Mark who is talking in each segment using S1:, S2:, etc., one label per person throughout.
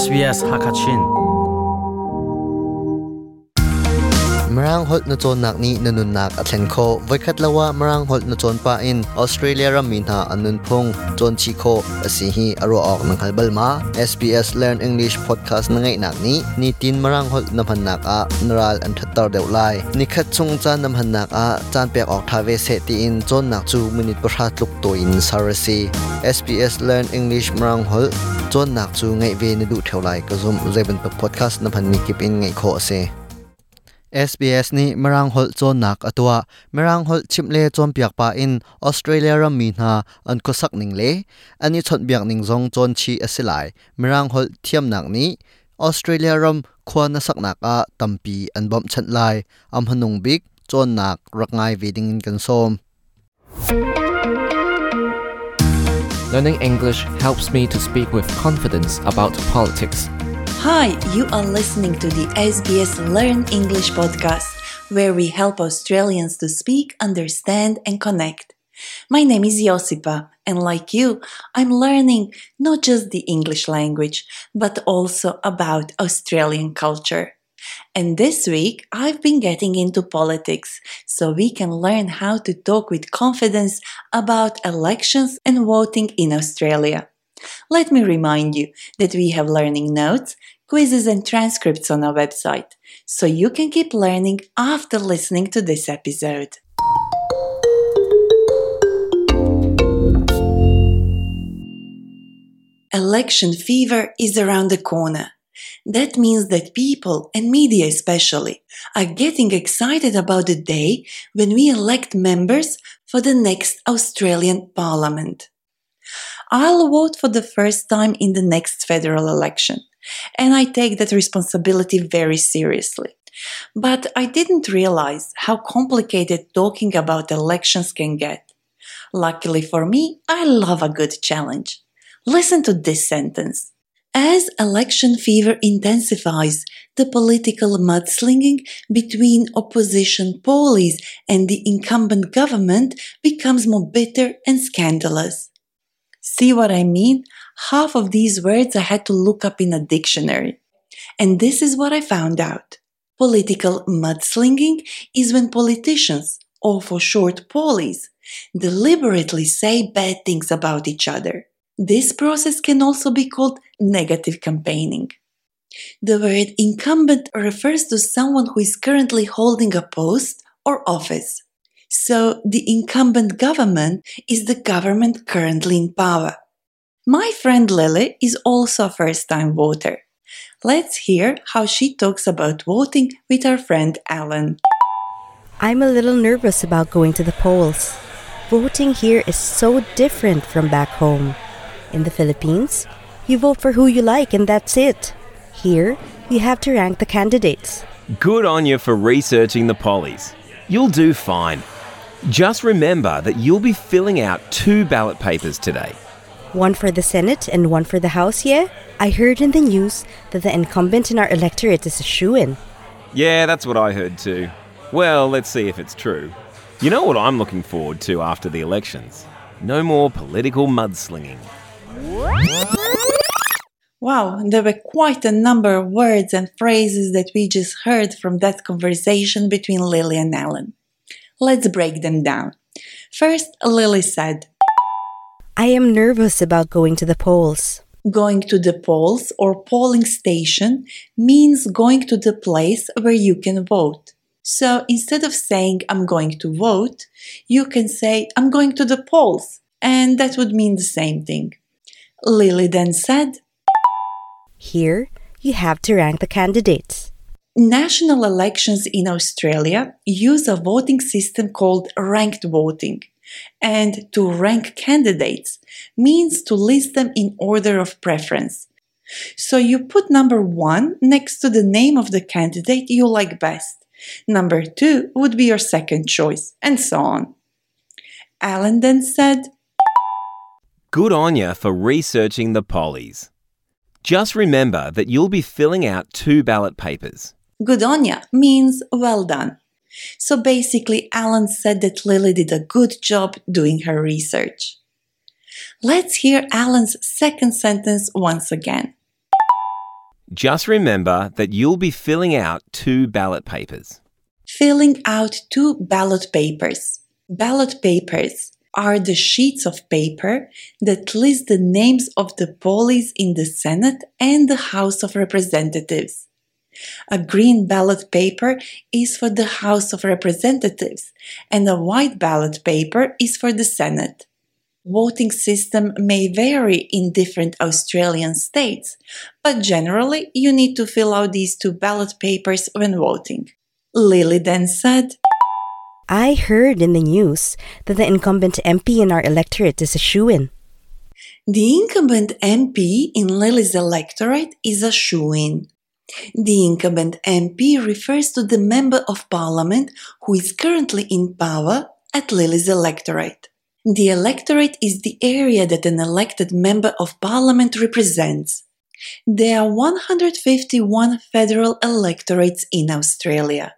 S1: SBS
S2: 하카친. งฮอลนจนนักนี้นนุนนักอัตเลนโคไว้คัดละว่ามรังฮอลนจนป้าอินออสเตรเลียรามินหาอันนุนพงจนชิโคอสิฮีอรอออกนังคัลเบลมา SBS Learn English Podcast นังไงนักนี้นี่ตินมรังฮอลนพันนักอะนรัลอันทัตตอร์เดวไลนี่คัดชงจานนพันนักอะจานเปียกออกทาเวเซติอินจนนักจูมินิตประหัดลุกตัวอินซารซี SBS Learn English มรังฮอลจนนักจูไงเวนิดูเท่าไรก็ซุมเรบันป podcast นพันมีกิปอินไงโคเซ SBS นี่มรังฮอลจนนักอตัวมรังฮอลชิมเลจอมเปียกปาอินออสเตรเลียรมีนาอันก็สักนิงเลอันนี้ชดเบียกนิงจงจนชีอสิไลมรังฮอลเทียมนักนี้ออสเตรเลียรมควรนสักนักอาตัมปีอันบอมชัดไลอัมพนุงบิกจนนักรักง่ายวีดิงกันส้ม
S3: Learning English helps me to speak with confidence about politics.
S4: Hi, you are listening to the SBS Learn English podcast, where we help Australians to speak, understand, and connect. My name is Josipa, and like you, I'm learning not just the English language, but also about Australian culture. And this week, I've been getting into politics so we can learn how to talk with confidence about elections and voting in Australia. Let me remind you that we have learning notes, quizzes, and transcripts on our website, so you can keep learning after listening to this episode. Election fever is around the corner. That means that people, and media especially, are getting excited about the day when we elect members for the next Australian Parliament. I'll vote for the first time in the next federal election, and I take that responsibility very seriously. But I didn't realize how complicated talking about elections can get. Luckily for me, I love a good challenge. Listen to this sentence. As election fever intensifies, the political mudslinging between opposition pollies and the incumbent government becomes more bitter and scandalous. See what I mean? Half of these words I had to look up in a dictionary. And this is what I found out. Political mudslinging is when politicians, or for short pollies, deliberately say bad things about each other. This process can also be called negative campaigning. The word incumbent refers to someone who is currently holding a post or office. So the incumbent government is the government currently in power. My friend Lily is also a first time voter. Let's hear how she talks about voting with our friend Alan.
S5: I'm a little nervous about going to the polls. Voting here is so different from back home. In the Philippines, you vote for who you like and that's it. Here, you have to rank the candidates.
S6: Good on you for researching the pollies. You'll do fine. Just remember that you'll be filling out two ballot papers today.
S5: One for the Senate and one for the House, yeah? I heard in the news that the incumbent in our electorate is a shoo in.
S6: Yeah, that's what I heard too. Well, let's see if it's true. You know what I'm looking forward to after the elections? No more political mudslinging.
S4: Wow, there were quite a number of words and phrases that we just heard from that conversation between Lily and Alan. Let's break them down. First, Lily said,
S5: I am nervous about going to the polls.
S4: Going to the polls or polling station means going to the place where you can vote. So instead of saying I'm going to vote, you can say I'm going to the polls, and that would mean the same thing. Lily then said,
S5: Here, you have to rank the candidates.
S4: National elections in Australia use a voting system called ranked voting. And to rank candidates means to list them in order of preference. So you put number one next to the name of the candidate you like best. Number two would be your second choice, and so on. Alan then said,
S6: Good on you for researching the pollies. Just remember that you'll be filling out two ballot papers.
S4: Good on ya means well done. So basically, Alan said that Lily did a good job doing her research. Let's hear Alan's second sentence once again.
S6: Just remember that you'll be filling out two ballot papers.
S4: Filling out two ballot papers. Ballot papers are the sheets of paper that list the names of the pollies in the Senate and the House of Representatives. A green ballot paper is for the House of Representatives, and a white ballot paper is for the Senate. Voting system may vary in different Australian states, but generally you need to fill out these two ballot papers when voting. Lily then said,
S5: I heard in the news that the incumbent MP in our electorate is a shoo in.
S4: The incumbent MP in Lily's electorate is a shoo in. The incumbent MP refers to the Member of Parliament who is currently in power at Lily's electorate. The electorate is the area that an elected Member of Parliament represents. There are 151 federal electorates in Australia.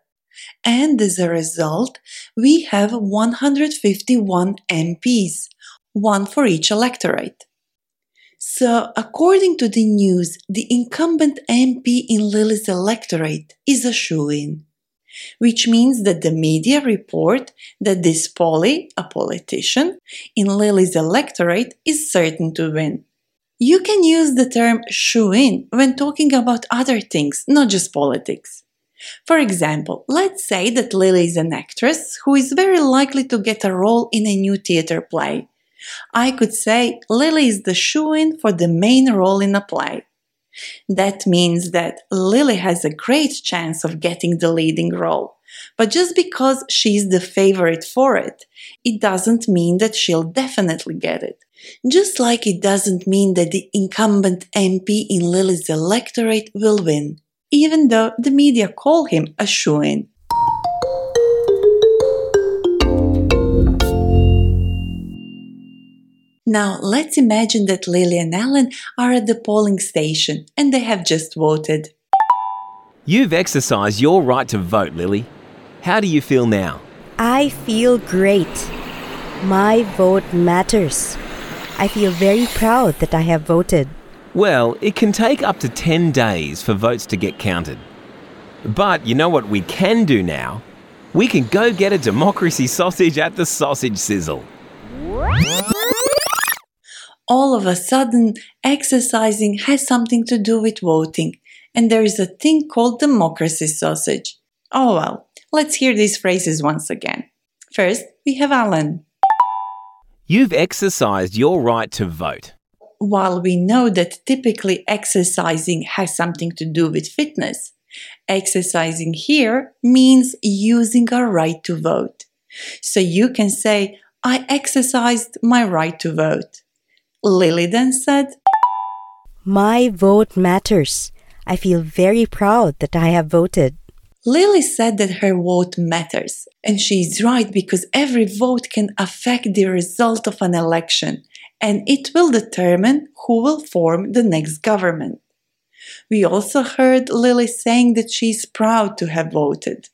S4: And as a result, we have 151 MPs, one for each electorate. So, according to the news, the incumbent MP in Lily's electorate is a shoo in, which means that the media report that this Polly, a politician, in Lily's electorate is certain to win. You can use the term shoo in when talking about other things, not just politics. For example, let's say that Lily is an actress who is very likely to get a role in a new theater play. I could say Lily is the shoo in for the main role in a play. That means that Lily has a great chance of getting the leading role. But just because she's the favorite for it, it doesn't mean that she'll definitely get it. Just like it doesn't mean that the incumbent MP in Lily's electorate will win, even though the media call him a shoo in. Now, let's imagine that Lily and Alan are at the polling station and they have just voted.
S6: You've exercised your right to vote, Lily. How do you feel now?
S5: I feel great. My vote matters. I feel very proud that I have voted.
S6: Well, it can take up to 10 days for votes to get counted. But you know what we can do now? We can go get a democracy sausage at the sausage sizzle.
S4: All of a sudden, exercising has something to do with voting, and there is a thing called democracy sausage. Oh well, let's hear these phrases once again. First, we have Alan.
S6: You've exercised your right to vote.
S4: While we know that typically exercising has something to do with fitness, exercising here means using our right to vote. So you can say, I exercised my right to vote. Lily then said,
S5: My vote matters. I feel very proud that I have voted.
S4: Lily said that her vote matters, and she is right because every vote can affect the result of an election, and it will determine who will form the next government. We also heard Lily saying that she is proud to have voted.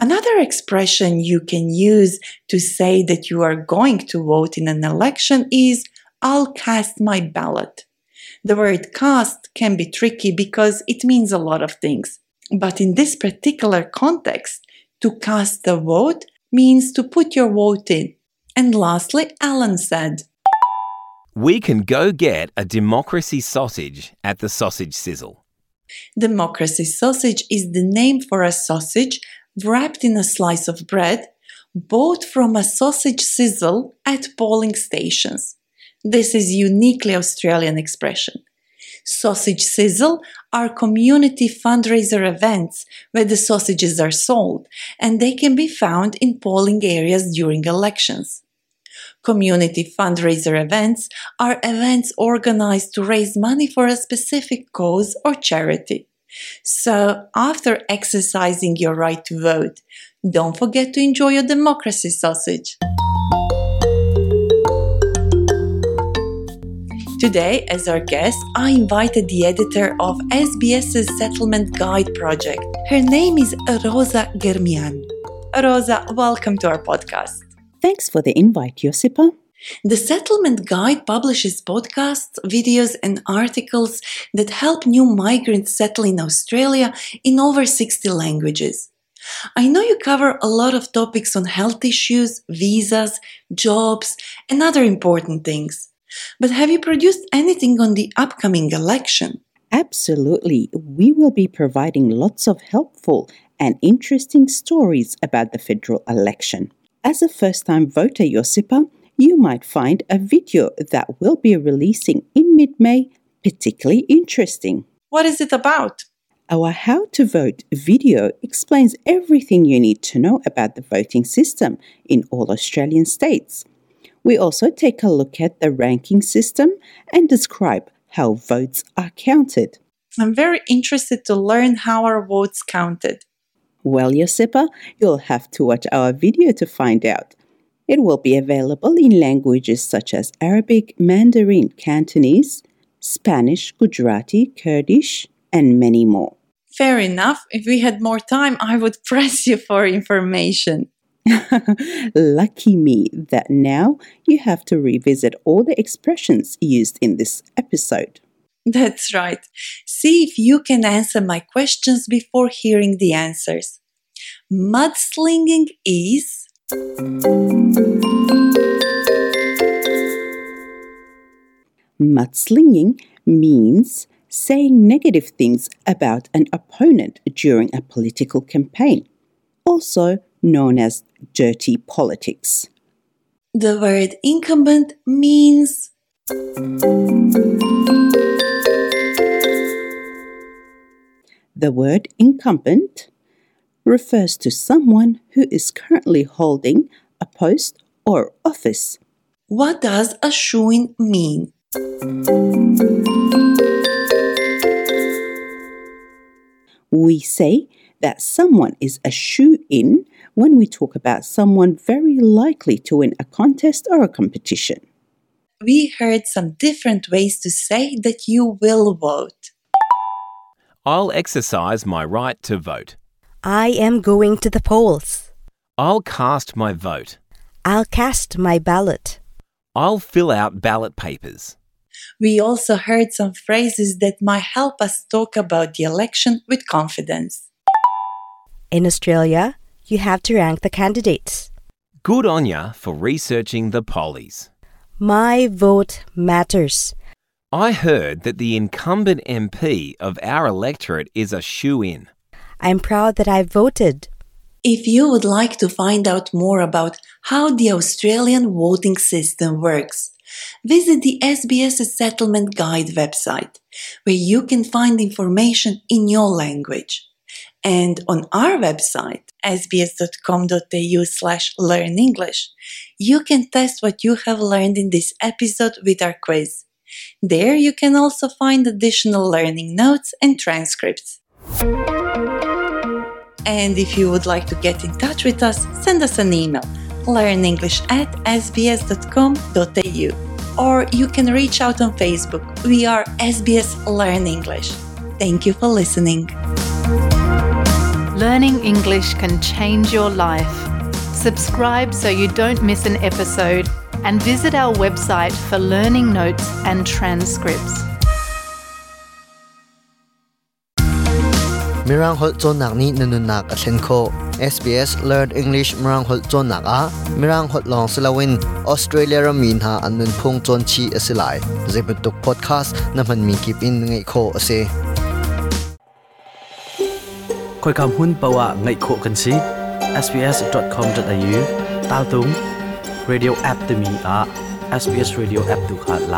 S4: Another expression you can use to say that you are going to vote in an election is I'll cast my ballot. The word cast can be tricky because it means a lot of things. But in this particular context, to cast a vote means to put your vote in. And lastly, Alan said,
S6: We can go get a democracy sausage at the sausage sizzle.
S4: Democracy sausage is the name for a sausage wrapped in a slice of bread, bought from a sausage sizzle at polling stations. This is uniquely Australian expression. Sausage sizzle are community fundraiser events where the sausages are sold and they can be found in polling areas during elections. Community fundraiser events are events organized to raise money for a specific cause or charity. So, after exercising your right to vote, don't forget to enjoy your democracy sausage. Today, as our guest, I invited the editor of SBS's Settlement Guide project. Her name is Rosa Germian. Rosa, welcome to our podcast.
S1: Thanks for the invite, Josipa.
S4: The Settlement Guide publishes podcasts, videos, and articles that help new migrants settle in Australia in over 60 languages. I know you cover a lot of topics on health issues, visas, jobs, and other important things. But have you produced anything on the upcoming election?
S1: Absolutely. We will be providing lots of helpful and interesting stories about the federal election. As a first time voter, Josipa, you might find a video that we'll be releasing in mid May particularly interesting.
S4: What is it about?
S1: Our How to Vote video explains everything you need to know about the voting system in all Australian states. We also take a look at the ranking system and describe how votes are counted.
S4: I'm very interested to learn how our votes counted.
S1: Well, Josipa, you'll have to watch our video to find out. It will be available in languages such as Arabic, Mandarin, Cantonese, Spanish, Gujarati, Kurdish, and many more.
S4: Fair enough. If we had more time, I would press you for information.
S1: Lucky me that now you have to revisit all the expressions used in this episode.
S4: That's right. See if you can answer my questions before hearing the answers. Mudslinging is
S1: Mudslinging means saying negative things about an opponent during a political campaign, also known as dirty politics.
S4: the word incumbent means
S1: The word incumbent refers to someone who is currently holding a post or office.
S4: what does a shoo-in mean?
S1: We say that someone is a shoo in when we talk about someone very likely to win a contest or a competition.
S4: We heard some different ways to say that you will vote.
S6: I'll exercise my right to vote.
S5: I am going to the polls.
S6: I'll cast my vote.
S5: I'll cast my ballot.
S6: I'll fill out ballot papers.
S4: We also heard some phrases that might help us talk about the election with confidence.
S5: In Australia, you have to rank the candidates.
S6: Good on ya for researching the pollies.
S5: My vote matters.
S6: I heard that the incumbent MP of our electorate is a shoo in.
S5: I'm proud that I voted.
S4: If you would like to find out more about how the Australian voting system works, visit the SBS Settlement Guide website, where you can find information in your language. And on our website, sbs.com.au slash learn English, you can test what you have learned in this episode with our quiz. There you can also find additional learning notes and transcripts. And if you would like to get in touch with us, send us an email learnenglish at sbs.com.au or you can reach out on Facebook. We are SBS Learn English. Thank you for listening.
S7: Learning English can change your life. Subscribe so you don't miss an episode and visit our website for learning notes and transcripts.
S2: Mirang hol ni nanun nak a SBS Learn English mirang hol a. Mirang Australia ra anun phung chi asilai zebutuk podcast. Na man mi ase
S8: คอยคำหุ้นปะวะไงโคกันสิ sbs.com.au ตาลตุง radio app ตมีอ่ะ sbs radio app ดูขาดล